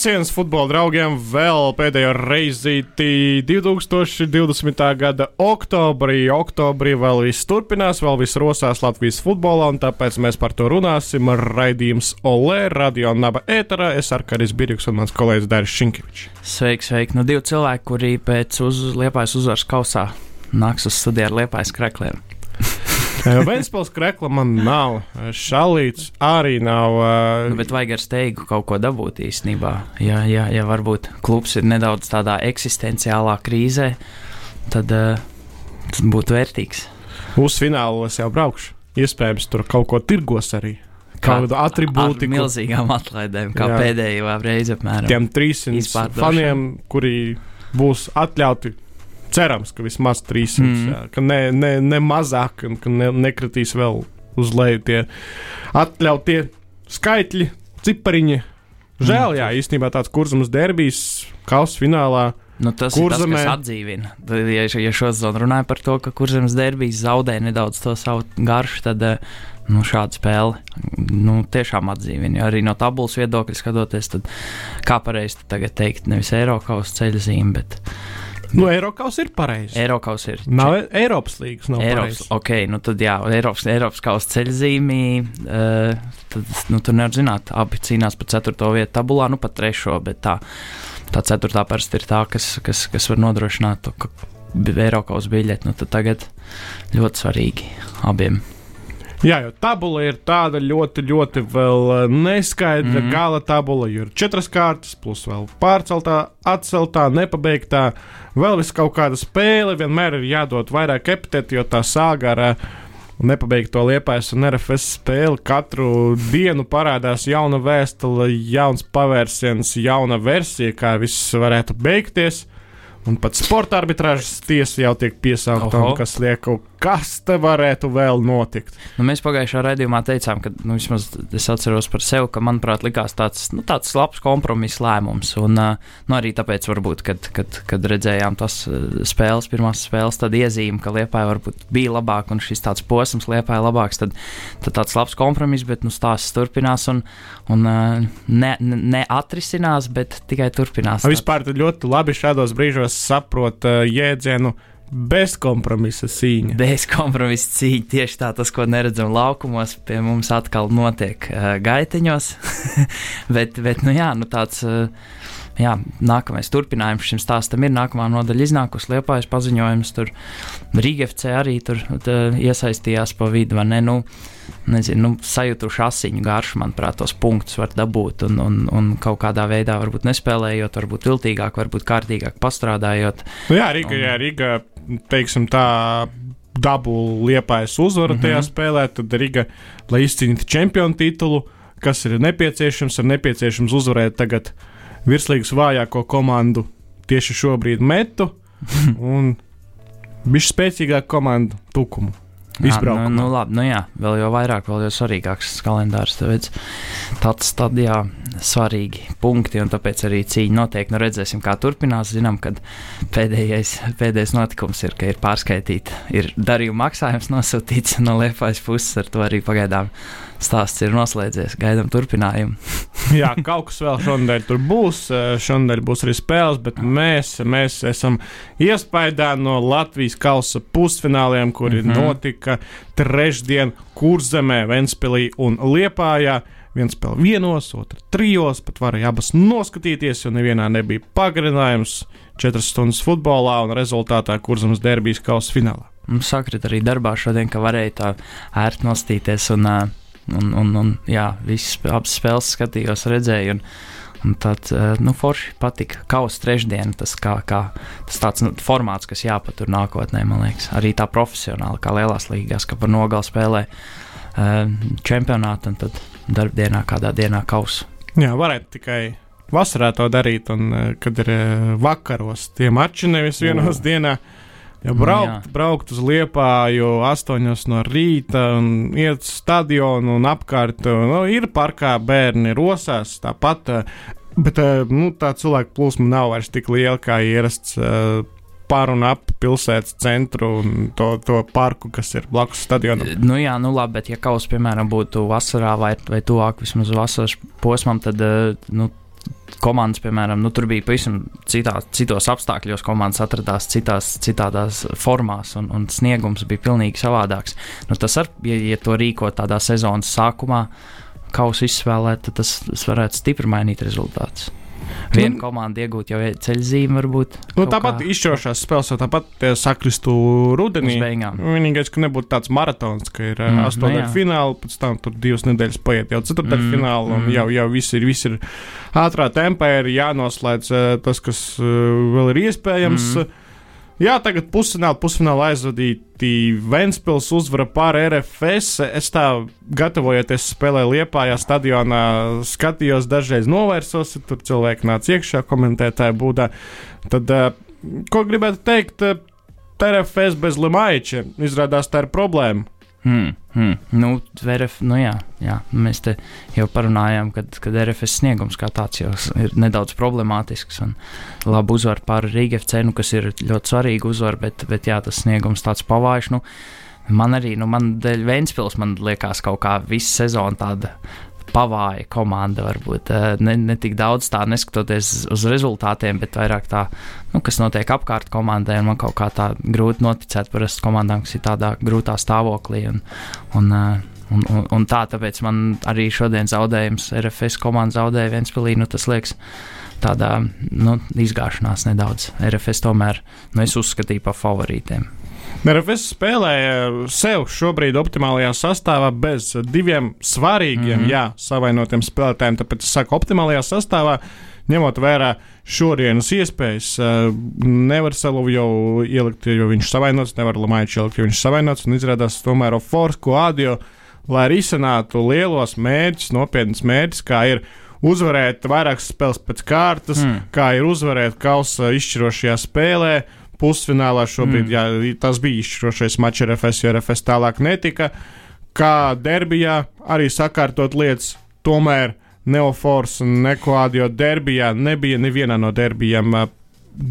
Sveiciens futbola draugiem vēl pēdējo reizi 2020. gada oktobrī. Oktobrī vēl viss turpinās, vēl viss rosās Latvijas futbolā, un tāpēc mēs par to runāsim. Raidījums Olē, Radio Naba ēterā. Es ar Karis Birjuks un mans kolēģis Dāris Šinkevičs. Sveiki, sveiki. Nu, divi cilvēki, kuri pēc uz, liepājas uzvaras kausā nāks uz studiju ar liepājas krekliem. Vēstpils krekla man nav, šalīts arī nav. Nu, bet vajag ar steigu kaut ko dabūt īstenībā. Ja, ja, ja varbūt klubs ir nedaudz tādā eksistenciālā krīzē, tad uh, tas būtu vērtīgs. Uz finālos jau braukšu. Iespējams, tur kaut ko tirgos arī. Kādu atribūtu. Ar milzīgām atlaidēm, kā jā. pēdējā reize apmēram. Tiem 300 faniem, kuri būs atļauti cerams, ka vismaz 300, mm. jā, ka ne, ne, ne mazāk, ka ne, nekritīs vēl uz leju tie atļautie skaitļi, cipariņi. Žēl, mm. jā, īstenībā tāds kurzums derbijas kausa finālā. Nu, tas kurzemē... ir tas, kas atdzīvina. Ja, ja šodien runāja par to, ka kurzemes derbijas zaudē nedaudz to savu garšu, tad nu, šāda spēle nu, tiešām atdzīvina. Ja arī no tabulas viedokļa skatoties, tad kā pareizi tagad teikt, nevis Eiropas ceļa zīme, bet Nu, Eiropas ir pareizi. Eiropas ir. Nav Eiropas līnijas, nav Eiropas. Ok, nu tad jā, Eiropas, Eiropas kausa ceļzīmī. Uh, tad, nu, tur nevar zināt, abi cīnās par ceturto vietu tabulā, nu pat trešo, bet tā, tā ceturtā parasti ir tā, kas, kas, kas var nodrošināt to, Eiropas biļeti. Nu, tad tagad ļoti svarīgi abiem. Jā, jo tabula ir tāda ļoti, ļoti neskaidra mm -hmm. gala tabula. Ir četras kārtas, plus vēl pārceltā, atceltā, nepabeigtā. Vēl vis kaut kāda spēle, vienmēr ir jādod vairāk epitetu, jo tā sāga ar nepabeigto liepais un RFS spēli. Katru dienu parādās jauna vēstule, jauns pavērsiens, jauna versija, kā viss varētu beigties. Un pat sporta arbitrāžas tiesa jau tiek piesaukta, kas liek kaut kas te varētu vēl notikt. Nu, mēs pagājušā raidījumā teicām, ka nu, vismaz es atceros par sevi, ka manuprāt, likās tāds, nu, tāds labs kompromiss lēmums. Un nu, arī tāpēc, varbūt, kad, kad, kad redzējām tas spēles, pirmās spēles, tad iezīme, ka Liepāja varbūt bija labāk un šis tāds posms Liepāja labāks, tad, tad tāds labs kompromiss, bet nu, stāsts turpinās un, un ne, ne atrisinās, bet tikai turpinās. Vispār ļoti labi šādos brīžos saprot uh, jēdzienu Bez kompromisa cīņa. Bez kompromisa cīņa. Tieši tā, tas, ko neredzam laukumos, pie mums atkal notiek uh, gaiteņos. bet, bet, nu jā, nu tāds. Uh, jā, nākamais turpinājums šim stāstam ir nākamā nodaļa iznākusi Liepājas paziņojums. Tur Rīga FC arī tur tā, iesaistījās pa vidu, ne? Nu, nezinu, nu, sajūtuši asiņu garšu, manuprāt, tos punktus var dabūt un, un, un kaut kādā veidā varbūt nespēlējot, varbūt viltīgāk, varbūt kārtīgāk pastrādājot. Nu jā, Rīga, un, jā, Rīga teiksim, tā dabu liepājas uzvaru mm -hmm. tajā spēlē, tad Riga, lai izcīnītu čempionu titulu, kas ir nepieciešams, ir nepieciešams uzvarēt tagad virslīgas vājāko komandu tieši šobrīd metu un bišķi spēcīgāku komandu tukumu izbraukumā. Nu, nu, labi, nu jā, vēl jau vairāk, vēl jau svarīgāks kalendārs. Tāpēc tāds tad, jā, svarīgi punkti, un tāpēc arī cīņa notiek. Nu, redzēsim, kā turpinās. Zinām, ka pēdējais, pēdējais notikums ir, ka ir pārskaitīta, ir darījuma maksājums nosūtīts no Liepājas puses, ar to arī pagaidām stāsts ir noslēdzies. Gaidām turpinājumu. Jā, kaut kas vēl šonadēļ tur būs. Eh, šonadēļ būs arī spēles, bet mēs, mēs esam iespējā no Latvijas kausa pusfināliem, kuri mm -hmm. notika trešdien Kurzemē, Ventspilī un Liepājā. Viens spēlē vienos, otrs trijos, pat varēja abas noskatīties, jo nevienā nebija pagarinājums. Četras stundas futbolā un rezultātā Kurzemes derbijas kausa finālā. Mums sakrit arī darbā šodien, ka varēja tā ērti nostīties un uh, Un, un, un jā, visas abas spēles skatījos, redzēju. Un, Un tad, eh, nu, forši patika. Kausa trešdiena, tas, kā, kā, tas tāds nu, formāts, kas jāpatur nākotnē, man liekas. Arī tā profesionāli, kā lielās līgās, ka par nogalu spēlē uh, čempionātu un tad darbdienā, kādā dienā kausa. Jā, varētu tikai vasarā to darīt, un uh, kad ir vakaros tie mači, nevis vienos dienā. Ja braukt, jā. braukt uz Liepāju 8 no rīta un iet uz stadionu un apkārt, nu, ir parkā bērni rosās tāpat, bet nu, tā cilvēku plūsma nav vairs tik liela kā ierasts par un ap pilsētas centru un to, to parku, kas ir blakus stadionam. Nu jā, nu labi, bet ja kaus, piemēram, būtu vasarā vai, vai tuvāk vismaz vasaras posmam, tad nu, komandas, piemēram, nu, tur bija pavisam citā, citos apstākļos, komandas atradās citās, citādās formās, un, un sniegums bija pilnīgi savādāks. Nu, tas ar, ja, ja to rīkot tādā sezonas sākumā, kausu izspēlēt, tad tas, tas varētu stipri mainīt rezultātus. Viena nu, komanda iegūt jau ceļzīmi, varbūt. Nu, tāpat izšķirošās spēles, jau tāpat sakristu rudenī. Vienīgais, ka nebūtu tāds maratons, ka ir mm, astoņdaļa nu, fināla, pēc tam tur divas nedēļas paiet jau ceturtdaļa mm, fināla, un mm. jau, jau viss ir, viss ir ātrā tempā, ir jānoslēdz tas, kas vēl ir iespējams. Mm. Jā, tagad pusfinālā, pusfinālā aizvadīti Vēnspils uzvara pār RFS. Es tā gatavojoties spēlē Liepājā stadionā, skatījos dažreiz novērsos, tur cilvēki nāca iekšā komentētāja būdā. Tad, eh, ko gribētu teikt, eh, RFS bez Limaiča izrādās tā ir problēma. Hmm, hmm. Nu, RF, nu jā, jā, mēs te jau parunājām, ka RFS sniegums kā tāds jau ir nedaudz problemātisks. Labi uzvar pār Rīgas cenu, kas ir ļoti svarīga uzvara, bet, bet jā, tas sniegums tāds pavājš. Nu, man arī, nu, man dēļ Vēnspils, man liekas, kaut kā visu sezonu tāda pavāja komanda. Varbūt eh, ne, ne tik daudz tā neskatoties uz rezultātiem, bet vairāk tā, nu, kas notiek apkārt komandai. Man kaut kā tā grūti noticēt parasti komandām, kas ir tādā grūtā stāvoklī. Un, un, eh, un, un, un tā, tāpēc man arī šodien zaudējums RFS komanda zaudēja Vienspēlī. Nu, tas liekas tādā nu, izgāšanās nedaudz. RFS tomēr nu, es uzskatīju par favorītiem. RFS spēlēja sev šobrīd optimālajā sastāvā bez diviem svarīgiem, mm -hmm. jā, savainotiem spēlētājiem. Tāpēc es saku, optimālajā sastāvā, ņemot vērā šodienas iespējas, eh, nevar Salu jau ielikt, jo viņš savainots, nevar Lamaiču ielikt, jo viņš savainots, un izrādās tomēr Oforsko audio, lai risinātu lielos mērķus, nopietnus mērķus, kā ir uzvarēt vairākas spēles pēc kārtas, mm. kā ir uzvarēt kausa izšķirošajā spēlē pusfinālā šobrīd, mm. jā, tas bija izšķirošais mačs ar FS, jo RFS tālāk netika. Kā derbijā arī sakārtot lietas, tomēr Neofors un Nekoādio derbijā nebija nevienā no derbijām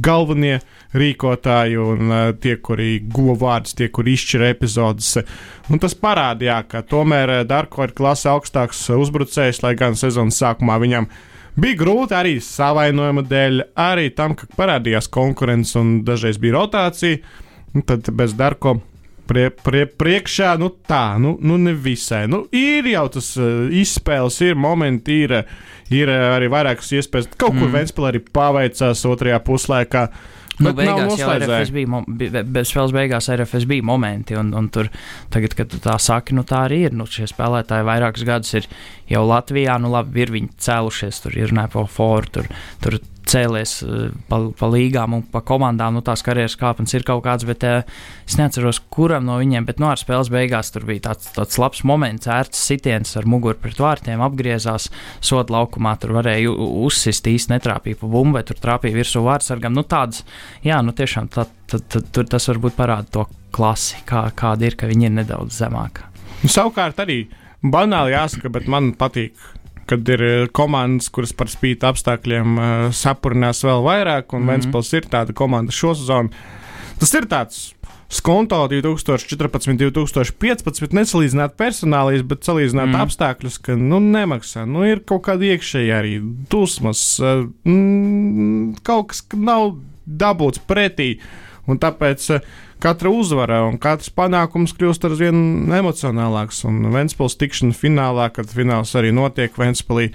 galvenie rīkotāji un uh, tie, kuri guva vārdus, tie, kuri izšķira epizodes. Un tas parādīja, ka tomēr Darko ir klase augstāks uzbrucējs, lai gan sezonas sākumā viņam viņa Bija grūti arī savainojuma dēļ, arī tam, ka parādījās konkurence un dažreiz bija rotācija. Tad bez Darko prie, prie, priekšā, nu tā, nu, nu nevisai. Nu, ir jau tas uh, izspēles, ir momenti, ir, ir arī vairākas iespējas. Kaut kur mm. Vēnspēlē arī paveicās otrajā puslaikā. Nu, beigās jau RFS bija, be, spēles beigās RFS bija momenti, un, un tur, tagad, kad tā saki, nu tā arī ir. Nu, šie spēlētāji vairākus gadus ir jau Latvijā, nu labi, ir viņi cēlušies, tur ir Nepo Foru, tur, tur cēlies eh, pa, pa līgām un pa komandām. Nu, tās karjeras kāpnes ir kaut kāds, bet uh, es neatceros, kuram no viņiem, bet no nu, ar spēles beigās tur bija tāds, tāds labs moments, ērts sitiens ar muguru pret vārtiem, apgriezās soda laukumā. Tur varēja uzsist īsti netrāpīja pa bumbu, bet tur trāpīja virsū vārdsargam. Nu, tāds, jā, nu tiešām tā, tā, tā, tur tas varbūt parāda to klasi, kā, kāda ir, ka viņi ir nedaudz zemāka. Savukārt arī banāli jāsaka, bet man patīk kad ir eh, komandas, kuras par spīti apstākļiem uh, sapurinās vēl vairāk, un mm -hmm. Vēnspils ir tāda komanda šo sezonu. Tas ir tāds skonto 2014, 2015, nesalīdzināt personālijas, bet salīdzināt mm. apstākļus, ka nu, nemaksā. Nu, ir kaut kāda iekšēja arī dusmas, uh, mm, kaut kas nav dabūts pretī. Un tāpēc uh, katra uzvara un katrs panākums kļūst ar vien emocionālāks. Un Vēnspils tikšana finālā, kad fināls arī notiek Vēnspilī,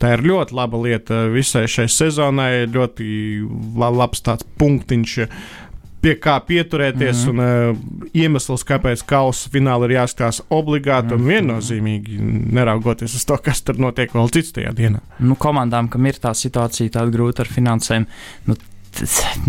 tā ir ļoti laba lieta visai šai sezonai. Ļoti labs tāds punktiņš. Pie kā pieturēties, mm -hmm. un uh, iemesls, kāpēc kausa fināla ir jāskatās obligāti un mhm. viennozīmīgi, neraugoties uz to, kas tur notiek vēl cits tajā dienā. Nu, komandām, kam ir tā situācija tāda grūta ar finansēm, nu,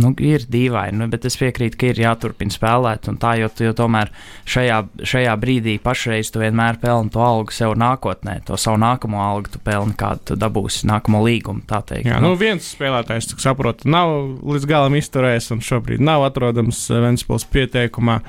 nu, ir dīvaini, nu, bet es piekrītu, ka ir jāturpina spēlēt. Tā, jo, jo tomēr šajā, šajā brīdī pašreiz tu vienmēr pelni to algu sev nākotnē, to savu nākamo algu tu pelni, kādu tu dabūsi nākamo līgumu. Jā, nu, viens spēlētājs, cik saprotu, nav līdz galam izturējis un šobrīd nav atrodams Ventspils pieteikumā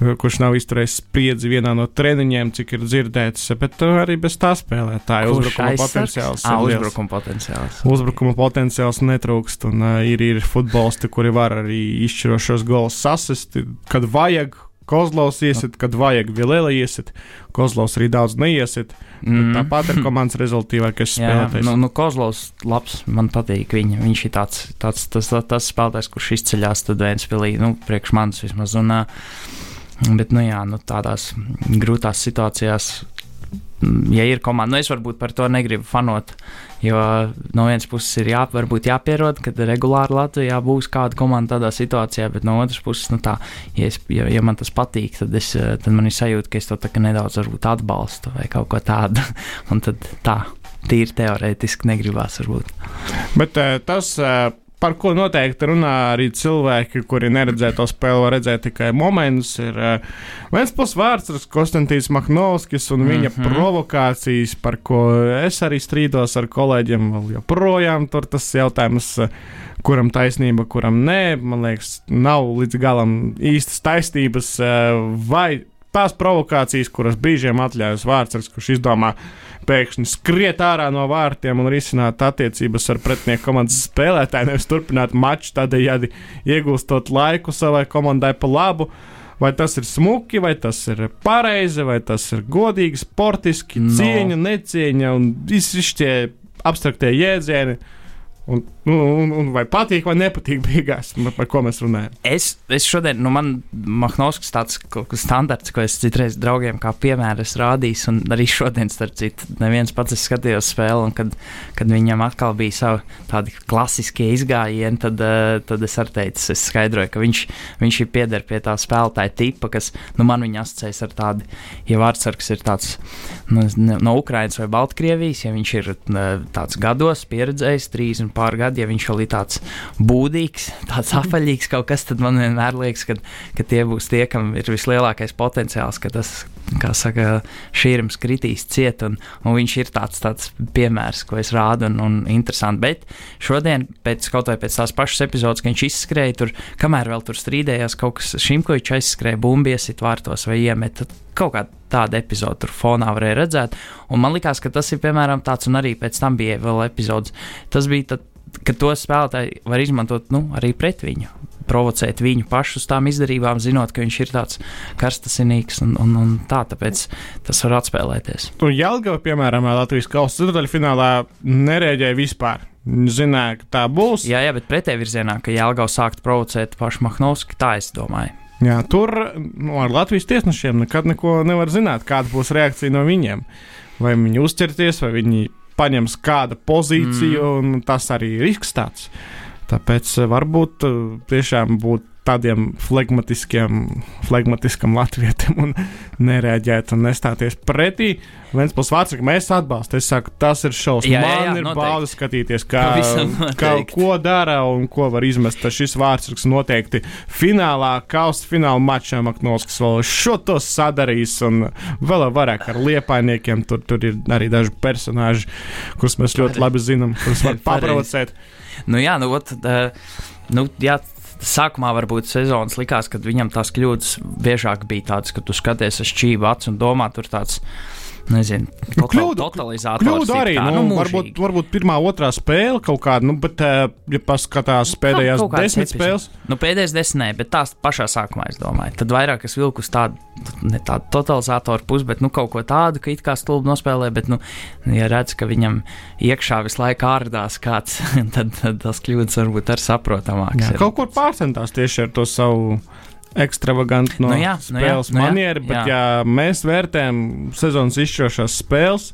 kurš nav izturējis spriedzi vienā no treniņiem, cik ir dzirdēts, bet uh, arī bez tā spēlētāja uzbrukuma aizsargs? potenciāls. À, uzbrukuma potenciāls. Uzbrukuma potenciāls netrūkst, un uh, ir, ir futbolisti, kuri var arī izšķirošos gols sasist, kad vajag Kozlovs iesit, kad vajag Vilēla iesit. Kozlovs arī daudz neiesit. Mm. Tāpat ir komandas rezultātīvākais spēlētājs. Nu, nu Kozlovs labs, man patīk viņa. Viņš ir tāds, tāds tas, tas, tas spēlētājs, kurš izceļās tad Vēnspilī, nu, priekš manis vismaz. Un, bet, nu jā, nu, tādās grūtās situācijās ja ir komanda, nu es varbūt par to negribu fanot, jo no vienas puses ir jā, jāpierod, ka regulāri Latvijā būs kāda komanda tādā situācijā, bet no otras puses, nu tā, ja, es, ja, ja man tas patīk, tad, es, tad man ir sajūta, ka es to nedaudz atbalstu vai kaut ko tādu. Un tad tā, tīri teorētiski negribās varbūt. Bet uh, tas. Uh par ko noteikti runā arī cilvēki, kuri neredzēja to spēli, redzēt tikai momentus. Ir uh, viens plus vārds, Konstants Mahnovskis un viņa mm -hmm. provokācijas, par ko es arī strīdos ar kolēģiem. Vēl joprojām tur tas jautājums. Uh, kuram taisnība, kuram nē, man liekas, nav līdz galam īstas taisnības, vai tās provokācijas, kuras brīžiem atļaujas vārds, kurš izdomā pēkšņi skriet ārā no vārtiem un risināt attiecības ar pretinieku komandas spēlētāju, nevis turpināt maču tādējādi iegūstot laiku savai komandai pa labu. Vai tas ir smuki, vai tas ir pareizi, vai tas ir godīgi, sportiski, no. cieņa, necieņa un visi šie abstraktie jēdzieni. Un, nu, un, un vai patīk vai nepatīk beigās, par ko mēs runājam? Es, es šodien, nu, man Mahnovskis tāds standarts, ko es citreiz draugiem kā piemēru rādījis, un arī šodien, starp citu, neviens pats es skatījos spēli, un kad, kad viņam atkal bija savi tādi klasiskie izgājieni, tad, eh, tad es arī teicu, es skaidroju, ka viņš, viņš ir pieder pie tā spēlētāja tipa, kas, nu, man viņa asociēs ar tādu, ja vārdsargs ir tāds, nu, no Ukrainas vai Baltkrievijas, ja viņš ir eh, tāds gados pieredzējis, trīs un pār gadi, ja viņš vēl ir tāds būdīgs, tāds apaļīgs kaut kas, tad man vienmēr liekas, ka, ka tie būs tie, kam ir vislielākais potenciāls, ka tas, kā saka, šīrums kritīs ciet, un, un viņš ir tāds, tāds piemērs, ko es rādu, un, un interesanti. Bet šodien, pēc kaut vai pēc tās pašas epizodes, kad viņš izskrēja tur, kamēr vēl tur strīdējās, kaut kas Šimkovičs aizskrēja bumbiesit vārtos vai iemet kaut kāda tāda epizode tur fonā varēja redzēt. Un man liekas, ka tas ir piemēram tāds, un arī pēc tam bija vēl epizodes. Tas bija tad, ka to spēlētāji var izmantot nu, arī pret viņu. Provocēt viņu pašu uz tām izdarībām, zinot, ka viņš ir tāds karstasinīgs un, un, un tā, tāpēc tas var atspēlēties. Tur Jālgava, piemēram, Latvijas kausa ceturdaļfinālā nerēģēja vispār. Zināja, ka tā būs. Jā, jā bet pretēji virzienā, ka Jālgava sāktu provocēt pašu Mahnovski, tā es domāju. Jā, tur nu, ar Latvijas tiesnešiem nekad neko nevar zināt, kāda būs reakcija no viņiem. Vai viņi uzķerties, vai viņi paņems kādu pozīciju, mm. un tas arī ir risks tāds. Tāpēc eh, varbūt eh, tiešām būt tādiem flegmatiskam latvietim un nereaģēt un nestāties pretī. Viens plus vārds, ka mēs atbalstam. Es saku, tas ir šausmas. Jā, jā, jā, Man ir noteikti. bauda skatīties, kā, kā, ko dara un ko var izmest. Tas šis vārds noteikti finālā, kausa fināla mačā Maknovskis vēl šo to sadarīs un vēl vairāk ar liepainiekiem. Tur, tur ir arī daži personāži, kurus mēs ļoti labi zinām, kurus var paprocēt. Nu jā, nu, ot, uh, nu, jā, sākumā varbūt sezonas likās, ka viņam tās kļūdas biežāk bija tādas, ka tu skaties uz čību acu un domā, tur tāds. Nezinu, Nu, kļūdu, totalizators. kļūdu ir arī. tā, Nu, nu, varbūt, varbūt pirmā, otrā spēle kaut kāda, nu, bet, ja paskatās pēdējās Kaut kādas desmit epizodes. spēles, Nu, pēdējais desmit, bet tās pašā sākumā, es domāju. Tad vairāk es vilku uz tādu, ne tādu totalizatoru pusi, bet nu, kaut ko tādu, ka it kā stulbi nospēlē, bet, nu, ja redz, ka viņam iekšā visu laiku ārdās kāds, tad, tad tas kļūdas varbūt ar saprotamāks. jā, ir. kaut kur pārcentās tieši ar to savu ekstravagantu no Nu jā, nu jā, spēles nu jā, manieru, bet, jā. ja mēs vērtējam sezonas izšķirošās spēles,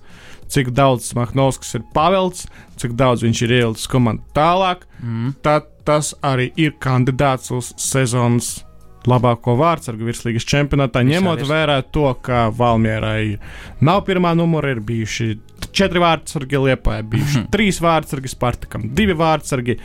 cik daudz Mahnovskis ir pavelts, cik daudz viņš ir ielicis komandu tālāk, Mm. tad tas arī ir kandidāts uz sezonas labāko vārdsargu virslīgas čempionātā, ņemot vērā to, ka Valmierai nav pirmā numura, ir bijuši četri vārdsargi Liepā, bijuši Mhm. trīs vārdsargi Spartakam, divi vārdsargi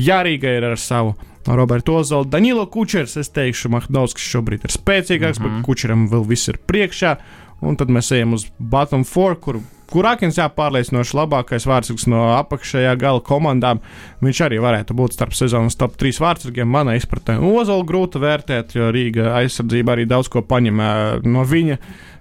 Jārīga ir ar savu. Roberts Ozolu, Danilo Kučers, es teikšu, Mahnovskis šobrīd ir spēcīgāks, mm Mhm. -hmm. bet Kučeram vēl viss ir priekšā. Un tad mēs ejam uz bottom four, kur Kurākins jāpārliecinoši labākais vārdsargs no apakšējā gala komandām. Viņš arī varētu būt starp sezonas top 3 vārdsargiem. Manā izpratnē Ozolu grūti vērtēt, jo Rīga aizsardzība arī daudz ko paņem no viņa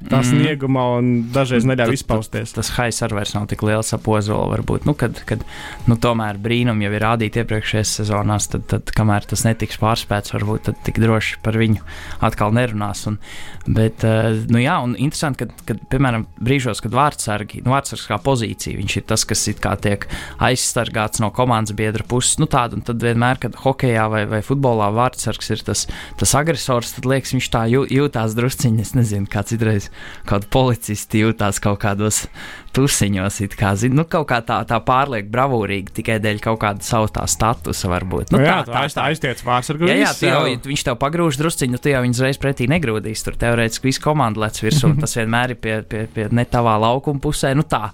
tā mm. snieguma un dažreiz neļauj izpausties. Tas, tas hais arī vairs nav tik liels ap ozolu. Varbūt, nu, kad, kad nu, tomēr brīnumi jau ir rādīti iepriekšējās sezonās, tad, tad kamēr tas netiks pārspēts, varbūt tad tik droši par viņu atkal nerunās. Un, bet, nu, jā, un interesanti, ka, piemēram, brīžos, kad vārdsargi, nu, vārdsargs kā pozīcija, viņš ir tas, kas tiek aizsargāts no komandas biedra puses, nu, tādu, un tad vienmēr, kad hokejā vai, vai futbolā vārdsargs ir tas, tas agresors, tad liekas, viņš tā jū, jūtās drusciņi, es nezinu, kā citreiz kādu policistu jūtās kaut kādos tusiņos, kā zin, nu, kaut kā tā, tā pārlieku bravūrīgi tikai dēļ kaut kāda savu tā statusa, varbūt. Nu, nu, jā, tā, tā, tā aiztiec vārdsargu. Jā, jā, jau, viņš tev pagrūž drusciņu, tu jau viņu reiz pretī negrūdīs. Tur teorētiski viss komanda lec virsū, un tas vienmēr ir pie, pie, pie ne tavā laukuma pusē. Nu, tā.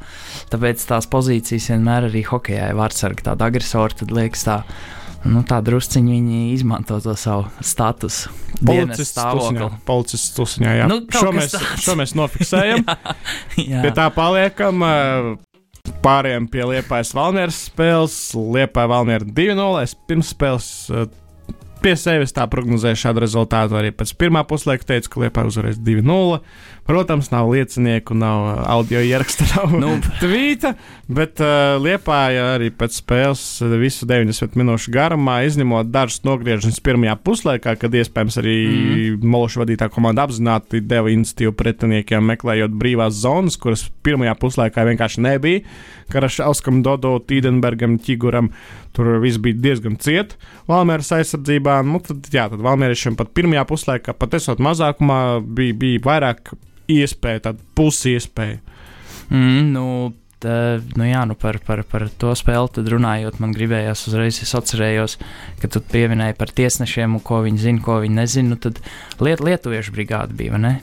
Tāpēc tās pozīcijas vienmēr arī hokejā ir vārdsargi tāda agresora, tad liekas tā nu, tā drusciņi viņi izmanto to savu statusu. Policists stāvokli. Policists tusiņā, jā. Nu, šo, mēs, tāds. šo mēs nofiksējam. jā, jā. Pie tā paliekam. Pārējiem pie Liepājas Valmieras spēles. Liepāja Valmiera 2-0. Pirms spēles pie sevis tā prognozēju šādu rezultātu. Arī pēc pirmā puslaika teicu, ka Liepāja uzvarēs 2-0. Protams, nav liecinieku, nav audio ieraksta, nav nu. tvīta, bet uh, Liepāja arī pēc spēles uh, visu 90 minūšu garumā, izņemot dažus nogriežņus pirmajā puslaikā, kad iespējams arī mm. Mološa vadītā komanda apzināti deva iniciatīvu pretiniekiem, meklējot brīvās zonas, kuras pirmajā puslaikā vienkārši nebija. Karašauskam, Dodo, Tīdenbergam, Čiguram. Tur viss bija diezgan ciet Valmēras aizsardzībā. Nu, tad, jā, tad Valmēriešiem pat pirmajā puslaikā, pat esot mazākumā, bija, bija vairāk iespēja, tāda pusi iespēja. Mm, nu, Tā, nu jā, nu par, par, par to spēli runājot, man gribējās uzreiz, es atcerējos, ka tu pieminēji par tiesnešiem, ko viņi zina, ko viņi nezina. Nu, tad liet, lietuviešu brigāde bija, vai ne?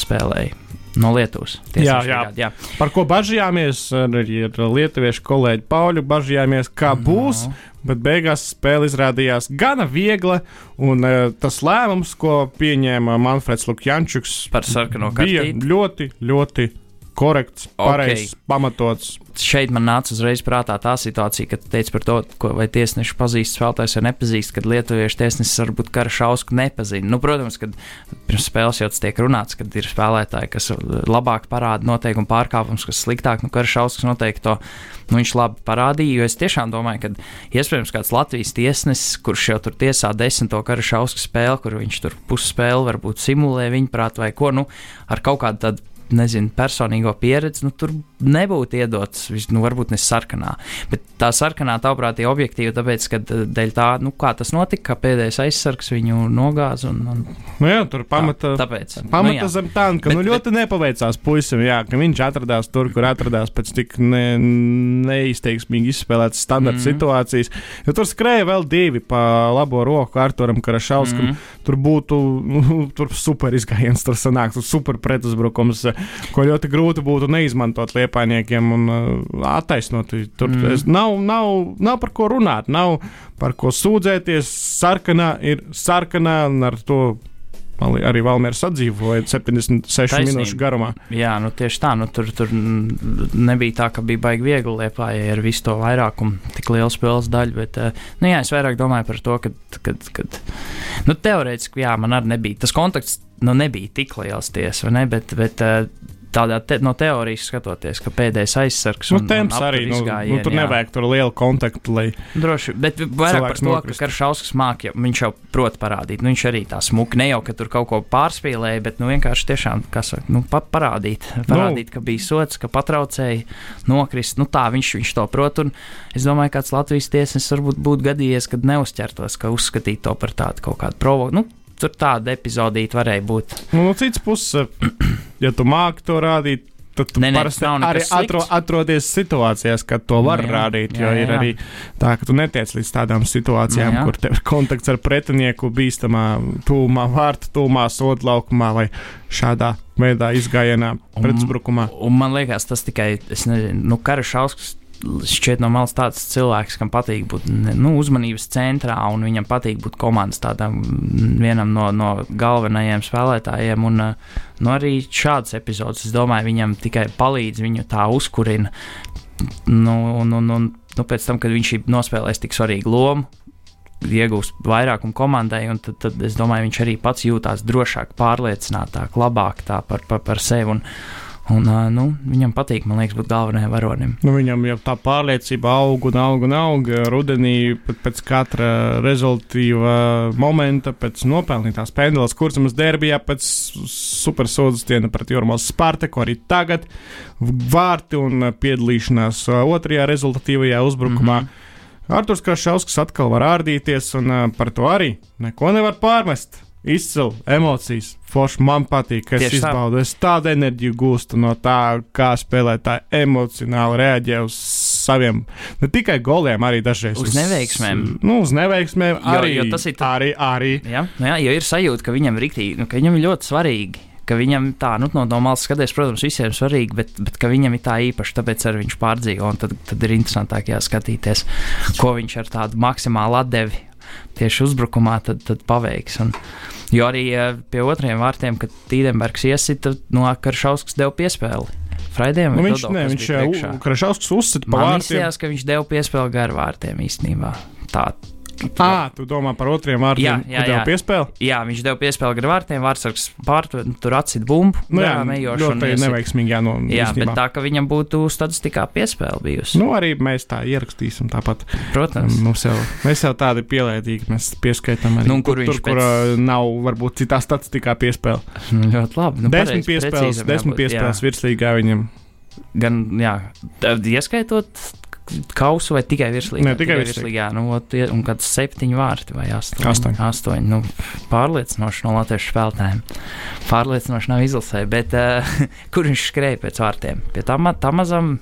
Spēlēja. No Lietuvas. Jā, jā. Brigādi, jā. Par ko bažījāmies, arī ar lietuviešu kolēģi Pauļu bažījāmies, kā no. būs. Bet beigās spēle izrādījās gana viegla, un uh, tas lēmums, ko pieņēma Manfreds Lukjančuks, bija ļoti, ļoti korekts, pareizs, okay. pamatots. Šeit man nāca uzreiz prātā tā situācija, kad teica par to, ko vai tiesneši pazīst spēlētājs vai nepazīst, kad lietuviešu tiesnesis varbūt kara šausmu nepazina. Nu, protams, kad pirms spēles jau tas tiek runāts, kad ir spēlētāji, kas labāk parāda noteikumu pārkāpumus, kas sliktāk, nu, kara šausmas noteikti to nu, viņš labi parādīja. Jo es tiešām domāju, ka iespējams kāds Latvijas tiesnesis, kurš jau tur tiesā desmito kara šausmu spēli, kur viņš tur pusspēli varbūt simulē viņa prāt vai ko, nu, ar kaut kādu tādu nezinu, personīgo pieredzi, nu, tur nebūtu iedots, nu, varbūt ne sarkanā. Bet tā sarkanā, tavuprāt, ir objektīva, tāpēc, ka eh, dēļ tā, nu, kā tas notika, ka pēdējais aizsargs viņu nogāza. Un, un, nu, jā, tur pamata, tā, tāpēc, pamata nu, jā. zem tā, ka bet, nu, ļoti bet, nepaveicās puisim, jā, ka viņš atradās tur, kur atradās pēc tik ne, neizteiksmīgi izspēlētas standarta mm -hmm. situācijas. Jo tur skrēja vēl divi pa labo roku Arturam Karašauskam. Mm -hmm. Tur būtu nu, tur super izgājiens, tur sanāktu super pretuzbrukums ko ļoti grūti būtu neizmantot liepainiekiem un uh, attaisnot. Tur mm. nav, nav, nav par ko runāt, nav par ko sūdzēties. Sarkanā ir sarkanā un ar to arī Valmērs atdzīvoja 76 Taisnība. minūšu garumā. Jā, nu tieši tā. Nu, tur, tur nebija tā, ka bija baigi viegli liepājai ar visu to vairākumu, tik lielu spēles daļu. Bet, uh, nu, jā, es vairāk domāju par to, ka, kad, kad, nu, teorētiski, jā, man arī nebija tas kontakts nu, nebija tik liels tiesa, ne? bet, bet eh, tādā te, no teorijas skatoties, ka pēdējais aizsargs nu, un, temps un arī nu, izgājieni, nu, tur nevajag tur lielu kontaktu. Droši, bet vairāk par to, nokrist. ka Karšauskas mākja, viņš jau prot parādīt. Nu, viņš arī tā smuki, ne jau, ka tur kaut ko pārspīlēja, bet nu, vienkārši tiešām, kas saka, nu, pa, parādīt, parādīt nu. ka bija sots, ka patraucēji nokrist. Nu, tā viņš, viņš to prot. Un es domāju, kāds Latvijas tiesnesis varbūt būtu gadījies, kad neuzķertos, ka uzskatīt to par tādu kaut kādu provoku. Nu, Tur tāda epizodīte varēja būt. Nu, no citas puses, ja tu māki to rādīt, tad tu ne, ne, parasti arī atro, atrodies situācijās, kad to var jā, rādīt. Jo jā, jā. ir arī tā, ka tu netiec līdz tādām situācijām, jā, jā. kur tev ir kontakts ar pretinieku bīstamā tūmā, vārtu tūmā, sodu laukumā vai šādā veidā izgājienā, pretuzbrukumā. Un, un man liekas, tas tikai, es nezinu, nu, kara šausmas šķiet no malas tāds cilvēks, kam patīk būt nu, uzmanības centrā un viņam patīk būt komandas tādam vienam no, no galvenajiem spēlētājiem. Un, nu, arī šāds epizodes, es domāju, viņam tikai palīdz viņu tā uzkurina. Nu, un, un, un, nu, pēc tam, kad viņš ir nospēlējis tik svarīgu lomu, iegūst vairākumu komandai, un tad, tad es domāju, viņš arī pats jūtās drošāk, pārliecinātāk, labāk par, par, par sevi. Un, Un, nu, viņam patīk, man liekas, būt galvenajam varonim. Nu, viņam jau tā pārliecība aug un aug un aug. Rudenī pēc katra rezultātīva momenta, pēc nopelnītās pendulas, kuras mums derbijā pēc supersūdzes diena pret Jurmos Spartaku, arī tagad vārti un piedalīšanās otrajā rezultatīvajā uzbrukumā. Mm -hmm. Arthurs Krašauskas atkal var ārdīties, un uh, par to arī neko nevar pārmest. Izcili emocijas. Forši man patīk, ka es izbaudu. Tā. Es tādu enerģiju gūstu no tā, kā spēlētāji emocionāli reaģē uz saviem, ne tikai goliem, arī dažreiz uz, uz neveiksmēm. Nu, uz neveiksmēm jo, arī, jo tas ir tā, arī, arī. Jā, nu jā, jo ir sajūta, ka viņam, riktī, nu, ka viņam ir ļoti svarīgi ka viņam tā, nu, no, no malas skaties, protams, visiem svarīgi, bet, bet ka viņam ir tā īpaši, tāpēc arī viņš pārdzīvo. Tad, tad ir interesantāk jāskatīties, ko viņš ar tādu maksimālu atdevi tieši uzbrukumā tad, tad paveiks. Un, jo arī pie otriem vārtiem, kad Tīdenbergs iesita, no Karšauskas deva piespēli. Fraidiem, nu, viņš ne, viņš Krašauskas uzsita pa vārtiem. Man izsījās, ka viņš deva piespēli gar vārtiem īstenībā. Tā, Ah, tu domā par otriem vārdiem, jā, jā, jā. piespēli? Jā, viņš deva piespēli gar vārtiem, vārdsargs pār, tur atsit bumbu. Nu, jā, ejošu, ļoti neveiksmīgi, jā, no, jā bet tā, ka viņam būtu statistikā piespēle bijusi. Nu, arī mēs tā ierakstīsim tāpat. Protams. Mums jau, mēs jau tādi pielētīgi, mēs pieskaitām arī. Nu, kur tur, pēc... kur nav varbūt citā statistikā piespēle. Nu, ļoti labi. Nu, desmit piespēles, desmit piespēles virslīgā viņam. Gan, jā, ieskaitot kausu vai tikai virslīgā? Nē, tikai, tikai virslīgā. Nu, un kad septiņi vārti vai astoņi. Astoņi. astoņi nu, pārliecinoši no latviešu spēlētājiem. Pārliecinoši nav izlasē, bet uh, kur viņš skrēja pēc vārtiem? Pie tā, tā mazam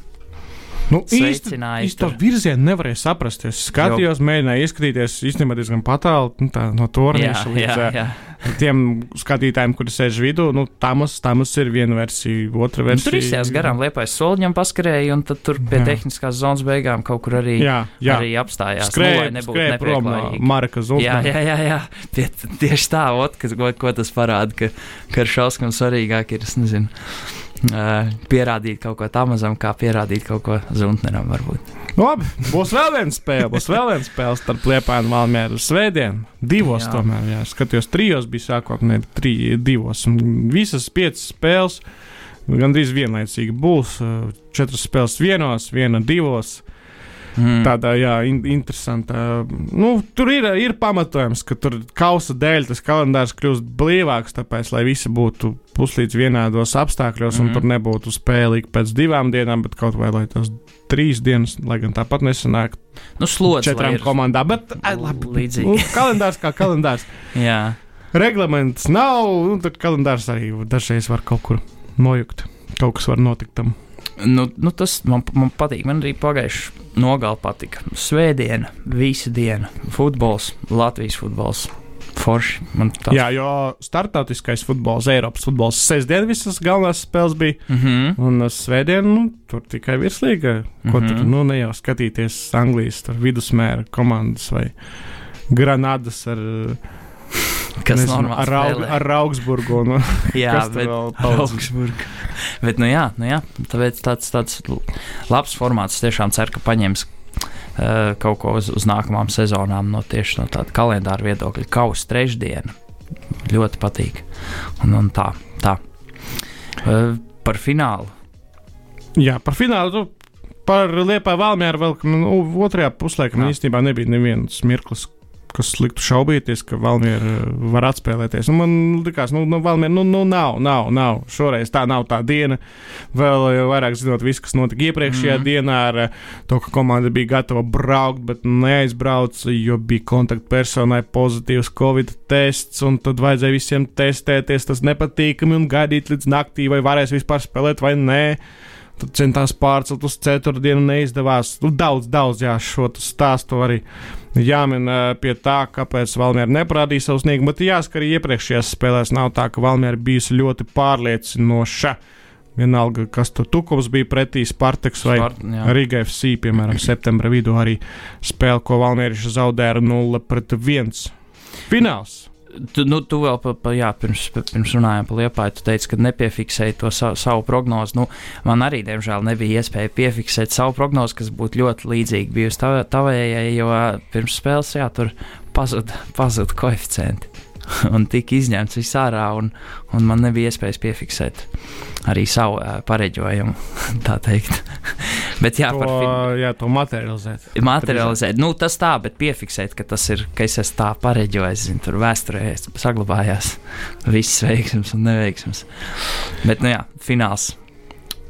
Nu, īsti to virzienu nevarēja saprast. Es skatījos, jo. mēģināju ieskatīties īstenībā diezgan patālu nu, no tornīša līdz jā, jā. tiem skatītājiem, kuri sēž vidū. Nu, Tamas, Tamas ir viena versija, otra versija. Nu, tur izsījās garām liepais soliņam paskarēja, un tad tur pie jā. tehniskās zonas beigām kaut kur arī, jā, jā. arī apstājās. Skrēja, nu, skrēja prom no Marka Zulta. Jā, jā, jā, jā. Pie, tieši tā, ot, kas, ko, ko tas parāda, ka, ka ar šauskam svarīgāk ir, es nezinu pierādīt kaut ko tamazam, kā pierādīt kaut ko zuntneram. Varbūt. Labi, būs vēl viena spēle. Būs vēl viena spēle starp Liepānu un Valmieru Svētdienu. Divos jā. tomēr, jā. Skatījos, trijos bija sākotnēji, tri, divos. Un visas piecas spēles gandrīz vienlaicīgi būs. Četras spēles vienos, viena divos. Mm. Tādā jā, in, interesantā. Nu, tur ir, ir pamatojums, ka tur kausa dēļ tas kalendārs kļūst blīvāks, tāpēc, lai visi būtu puslīdz vienādos apstākļos, mm. un tur nebūtu spēle pēc divām dienām, bet kaut vai lai tas trīs dienas, lai gan tāpat nesanāk. Nu, slodzi, četrām komandām, bet ai, labi, līdzīgi. Nu, kalendārs kā kalendārs. jā. Reglaments nav, un tad kalendārs arī dažreiz var kaut kur nojukt. Kaut kas var notikt tam. Nu, nu tas man, man patīk. Man arī pagājušajā nogalē patika. Svētdiena, visa diena, futbols, Latvijas futbols. Forši. Jā, jo startautiskais futbols, Eiropas futbols, sestdien visas galvenās spēles bija. Mm -hmm. Un svētdien, nu, tur tikai virslīga. Ko mm -hmm. tur, nu, ne jau skatīties Anglijas vidusmēra komandas vai Granadas ar. Kas nezinu, ar, Aug, ar Augsburgu. Un, jā, bet Augsburgu. bet, nu jā, nu jā, tāpēc tāds, tāds labs formāts tiešām cer, ka paņems uh, kaut ko uz, uz nākamām sezonām no tieši no tāda kalendāra viedokļa. Kausa trešdiena ļoti patīk. Un, un tā, tā. Uh, par finālu. Jā, par finālu. Par Liepā Valmēru vēl nu, otrajā puslaikā īstenībā nebija nevienas mirklis, kas liktu šaubīties, ka Valmiera eh, var atspēlēties. Un man liekas, nu, nu, Valmiera, nu, nu, nav, nav, nav. Šoreiz tā nav tā diena. Vēl eh, vairāk zinot visu, kas notika iepriekšējā mm dienā, ar eh, to, ka komanda bija gatava braukt, bet neaizbrauca, jo bija kontaktpersonai pozitīvs covid tests, un tad vajadzēja visiem testēties. Tas nepatīkami un gaidīt līdz naktī, vai varēs vispār spēlēt vai nē. Centās pārcelt uz ceturtdienu, neizdevās. Nu, daudz, daudz, jā, šo stāstu arī jāmin pie tā, kāpēc Valmiera neparādīja savu sniegumu. Bet jāsaka, arī iepriekšējās spēlēs nav tā, ka Valmiera bijusi ļoti pārliecinoša. vienalga, kas tur tukums bija pretī Spartaks vai Spart. Riga FC, piemēram, septembra vidū arī spēle, ko Valmērieši zaudēja ar 0 pret 1. Fināls. Tu, nu, tu vēl pa, pa, jā, pirms, pirms runājām par Liepāju, tu teici, ka nepiefiksēji to savu, savu prognozi. Nu, man arī, diemžēl, nebija iespēja piefiksēt savu prognozi, kas būtu ļoti līdzīga bijusi tav, tavējai, jo pirms spēles, jā, tur pazuda pazud koeficienti. un tika izņemts viss ārā, un, un man nebija iespējas piefiksēt arī savu uh, pareģojumu, tā teikt. bet jā, to, fin- jā, to materializēt. materializēt. Nu, tas tā, bet piefiksēt, ka tas ir, ka es esmu tā pareģojis, zinu, tur vēsturē saglabājās viss veiksms un neveiksms. Bet, nu jā, fināls.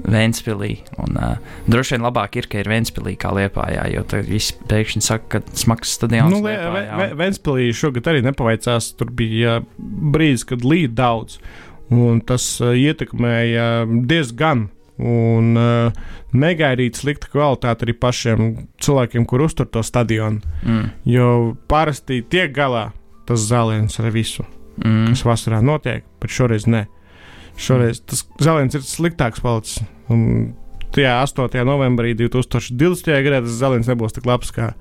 Vēnspīlī. Un, uh, droši vien labāk ir, ka ir Vēnspīlī kā Liepājā, jo tur viss pēkšņi saka, ka smags stadions. Nu, Vēnspīlī šogad arī nepaveicās. Tur bija brīdis, kad līd daudz, un tas ietekmēja diezgan. Un uh, negaidīt sliktu kvalitāti arī pašiem cilvēkiem, kur uztur to stadionu. Mm, Jo parasti tiek galā tas zāliens ar visu, mm, kas vasarā notiek, bet šoreiz ne. Šoreiz tas zāliens ir sliktāks palicis. Un tajā 8. novembrī 2020. gadā tas zāliens nebūs tik labs kā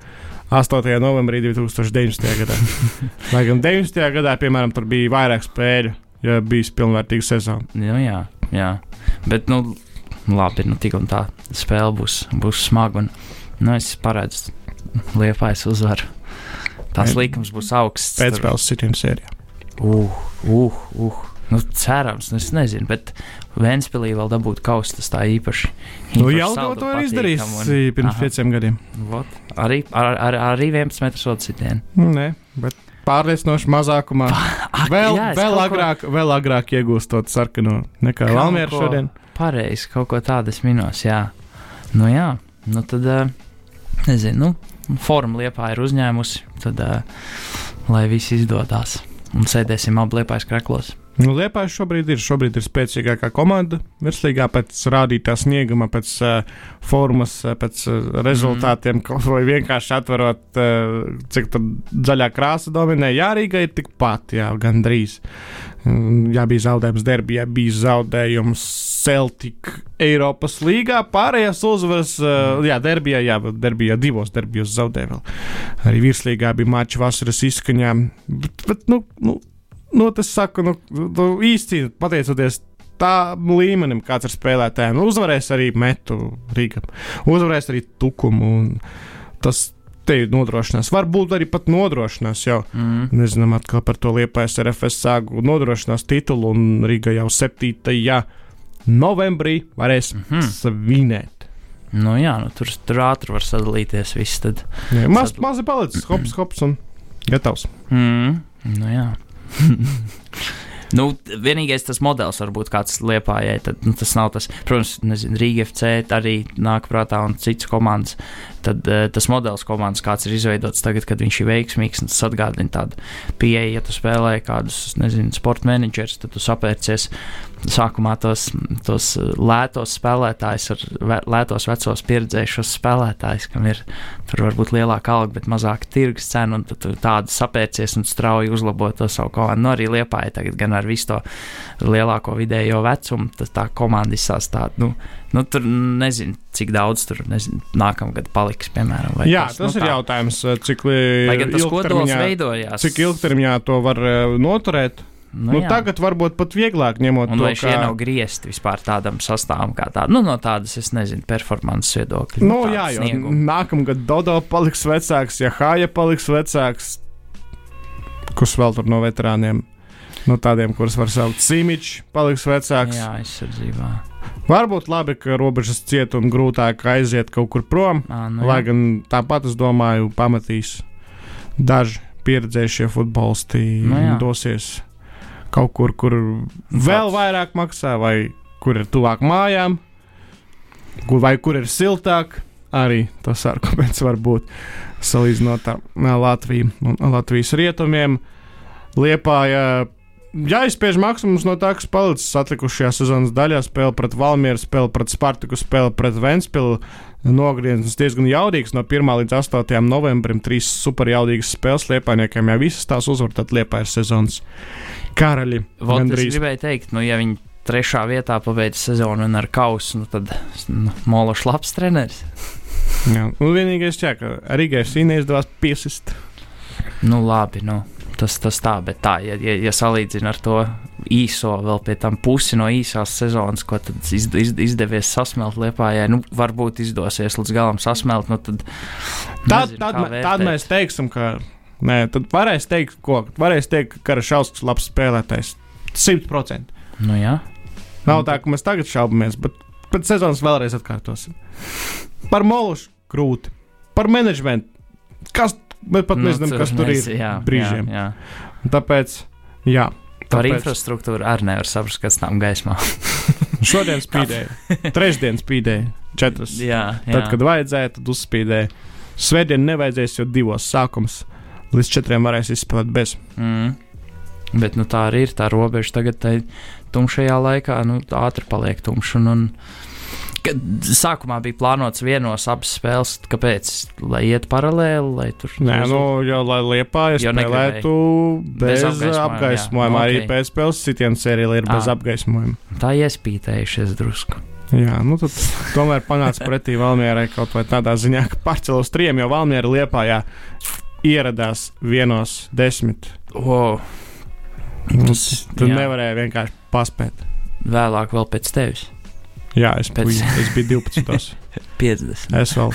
8. novembrī 2019. gadā. Lai gan 19. gadā, piemēram, tur bija vairāk spēļu, ja bijis pilnvērtīga sezona. nu, jā, jā. Bet, nu, labi, nu, tik un tā spēle būs, būs smaga. Un, nu, es paredzu, Liepājas uzvaru. Tās likums būs augsts. tur- Pēcspēles sitienu sērijā. Uh, uh, uh. Nu, cerams, nu, es nezinu, bet Vēnspīlī vēl dabūt kaustas tā īpaši. Nu, īpaši jau saldu to ir izdarījis un- pirms Aha. pieciem gadiem. Vot, arī, ar, ar, arī 11 metru sodu sitienu. Nē, bet pārliecinoši mazākumā. Ak, Vēl, jā, vēl, kaut ko- agrāk, vēl agrāk iegūstot sarkano nekā ko- šodien. Pareizi, kaut ko tādu es minos, jā. Nu, jā, nu tad, nezinu, nu, forma liepā ir uzņēmusi, tad, lai viss izdodas. Un sēdēsim abi liepājas kreklos. Nu, Liepājs šobrīd ir, šobrīd ir spēcīgākā komanda virslīgā pēc rādītā snieguma, pēc uh, formas, uh, pēc uh, rezultātiem, mm. vai vienkārši atverot, uh, cik tur zaļā krāsa dominē. Jā, Rīga ir tikpat, jā, gandrīz. Mm, Jā, bija zaudējums derbijā, bija zaudējums Celtic Eiropas līgā, pārējās uzvaras, uh, jā, derbijā, jā, derbijā divos derbijos zaudēja vēl. Arī virslīgā bija mačs vasaras izskaņām, bet, bet nu, nu, nu, tas saku, nu, nu īsti pateicoties tam līmenim, kāds ir spēlētājiem. Nu, uzvarēs arī metu Rīgam, uzvarēs arī tukumu. Tas te ir nodrošinās. Varbūt arī pat nodrošinās jau. Mm. Nezinām, atkal par to liepais RFS sāgu nodrošinās titulu, un Rīga jau 7. novembrī varēs mm. -hmm. svinēt. Nu, jā, nu, tur, tur ātri var sadalīties viss. Tad. Jā, Maz, Sad- mazi palicis, hops, hops un gatavs. Mm. Nu, jā. Nu, vienīgais tas modelis, varbūt kāds liepājai, tad nu, tas nav tas, protams, nezinu, Rīga FC arī nāk prātā un citas komandas. Tad uh, tas modelis komandas, kāds ir izveidots tagad, kad viņš ir veiksmīgs, tas atgādina tādu pieeju, ja tu spēlē kādus, nezinu, sporta menedžerus, tad tu sapērcies sākumā tos, tos lētos spēlētājus, ar lētos vecos pieredzējušos spēlētājus, kam ir tur varbūt lielāka alga, bet mazāka tirgus cena, un tad tādu sapērcies un strauji uzlabot to savu komandu. Nu, arī liepāja tagad gan ar visu to lielāko vidējo vecumu, tas tā komanda izsās tādu, nu, nu, tur nezinu, cik daudz tur, nezinu, nākamgad paliks, piemēram. Jā, tas, tas nu, ir tā. jautājums, cik tas kodols ilgtermiņā-. Cik ilgtermiņā to var uh, noturēt? Nu, Nu, jā. tagad varbūt pat vieglāk ņemot Un to, vai šie ka- nav griezti vispār tādam sastāvam, kā tāda, nu, no tādas, es nezinu, performances viedokļa. Nu, tāda jā, jo snieguma. nākamgad Dodo paliks vecāks, ja Hāja paliks vecāks. Kurš vēl tur no veterāniem? No tādiem, kurus var saukt Simičs, paliks vecāks. Jā, aizsardzībā. Varbūt labi, ka robežas ciet un grūtāk aiziet kaut kur prom. Ā, nu, Lai jā. gan tāpat es domāju, pamatīs daži pieredzējušie futbolisti Nu jā. dosies kaut kur, kur vēl vairāk maksā, vai kur ir tuvāk mājām, kur, vai kur ir siltāk. Arī tas arguments var būt salīdzinot ar Latviju un Latvijas rietumiem. Liepā, ja jāizspiež maksimums no tā, kas palicis atlikušajā sezonas daļā, spēle pret Valmieru, spēle pret Spartaku, spēle pret Ventspilu. Nogrieznis diezgan jaudīgs no 1 līdz 8 novembrim. Trīs superjaudīgas spēles liepainiekiem, ja visas tās uzvar, tad liepā ir sezonas karaļi. Gandrīz. gribēju teikt, nu, ja viņi trešā vietā pabeidz sezonu un ar kausu, nu tad nu, Mološs labs treneris. Jā, nu, vienīgais, jā, ka Rīgai šī neizdevās piesist. Nu, labi, nu, tas, tas tā, bet tā, ja, ja, ja salīdzina ar to īso, vēl pie tam pusi no īsās sezonas, ko tad izd, izd, izdevies sasmelt Lietpājai, nu, varbūt izdosies līdz galam sasmelt, nu tad. Tad, nezinu, tad, kā mē- tad mēs teiksim, ka. Nē, tad varēs teikt, ko? Varēs teikt, ka Karašausks ir labs spēlētājs. 100%. Nu, jā. Nav tā, ka mēs tagad šaubamies, bet pēc sezonas vēlreiz atkārtosim. Par molušu grūti, par menedžmentu. Kas, mēs pat nu, nezinām, kas tur mēs- ir jā, brīžiem. Jā, jā. Tāpēc, jā. Par Tāpēc infrastruktūru arī nevar saprast, kas tam gaismā. šodien spīdēja, trešdien spīdēja, četras. jā, jā. Tad, kad vajadzēja, tad uzspīdēja. Svētdien nevajadzēs, jo divos sākums līdz četriem varēs izspēlēt bez. Mm. Bet nu, tā arī ir tā robeža. Tagad tai tumšajā laikā nu, ātri paliek tumšs. Un, un, kad sākumā bija plānots vienos abas spēles, kāpēc? Lai iet paralēli, lai tur Nē, nu, jau lai Liepā Jo spēlētu bez, Bez apgaismojuma, apgaismojuma. jā. Arī Ok. pēcspēles sitienu sērija ir bez Ā. apgaismojuma. tā iespītējušies drusku. Jā, nu tad tomēr panāca pretī Valmierai kaut vai tādā ziņā, ka pārcēlus uz trim, jo Valmiera Liepā jā, ieradās vienos desmit. Wow. Tas, tad jā. nevarēja vienkārši paspēt. Vēlāk vēl pēc tevis. Jā, es, Pēc- biju, es biju 12. 50. Es vēl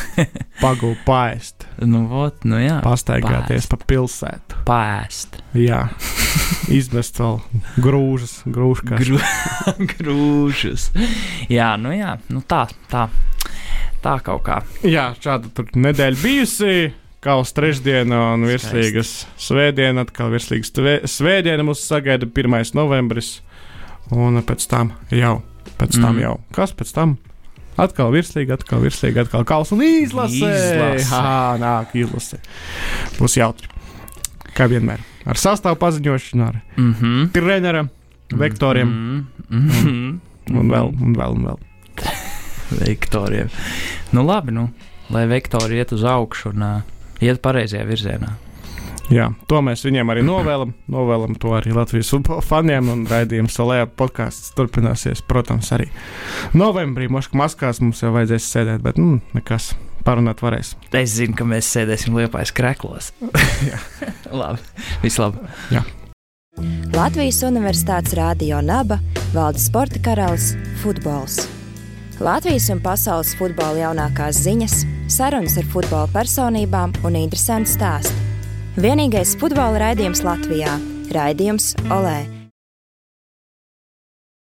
pagūlu paēst, Nu, vot, nu jā. pastaigāties pa pilsētu. Pēst. Jā, izmest vēl grūžas, grūžkas. Gru... Grūžus. Jā, nu jā, nu tā, tā. Tā kaut kā. Jā, šāda tur nedēļa bijusi. Kā uz trešdienu, un virslīgas svētdiena, atkal virslīgas tvē- svētdiena mums sagaida 1. novembris, un pēc tam jau, pēc tam Mm. jau, kas pēc tam? Atkal virslīga, atkal virslīga, atkal kausa un. Izlase. Jā, nāk izlase. Būs jautri. Kā vienmēr. Ar sastāvu paziņošanu, ar Mm -hmm. trenera, vektoriem Mm -hmm. un vēl, un vēl, un vēl. Vektoriem. Nu labi, nu, lai vektori iet uz augšu un uh, iet pareizajā virzienā. Jā, to mēs viņiem arī novēlam. Novēlam to arī Latvijas futbola faniem. Un raidījums Solē podkāsts turpināsies, protams, arī novembrī. Moškā maskās mums jau vajadzēs sēdēt, bet nu, nekas parunāt varēs. Es zinu, ka mēs sēdēsim liepais kreklos. labi, vislabāk. Latvijas Universitātes Rādio Naba valda sporta karalis - futbols. Latvijas un pasaules futbola jaunākās ziņas, sarunas ar futbola personībām un interesanti stāsti. Vienīgais futbola raidījums Latvijā - raidījums Olē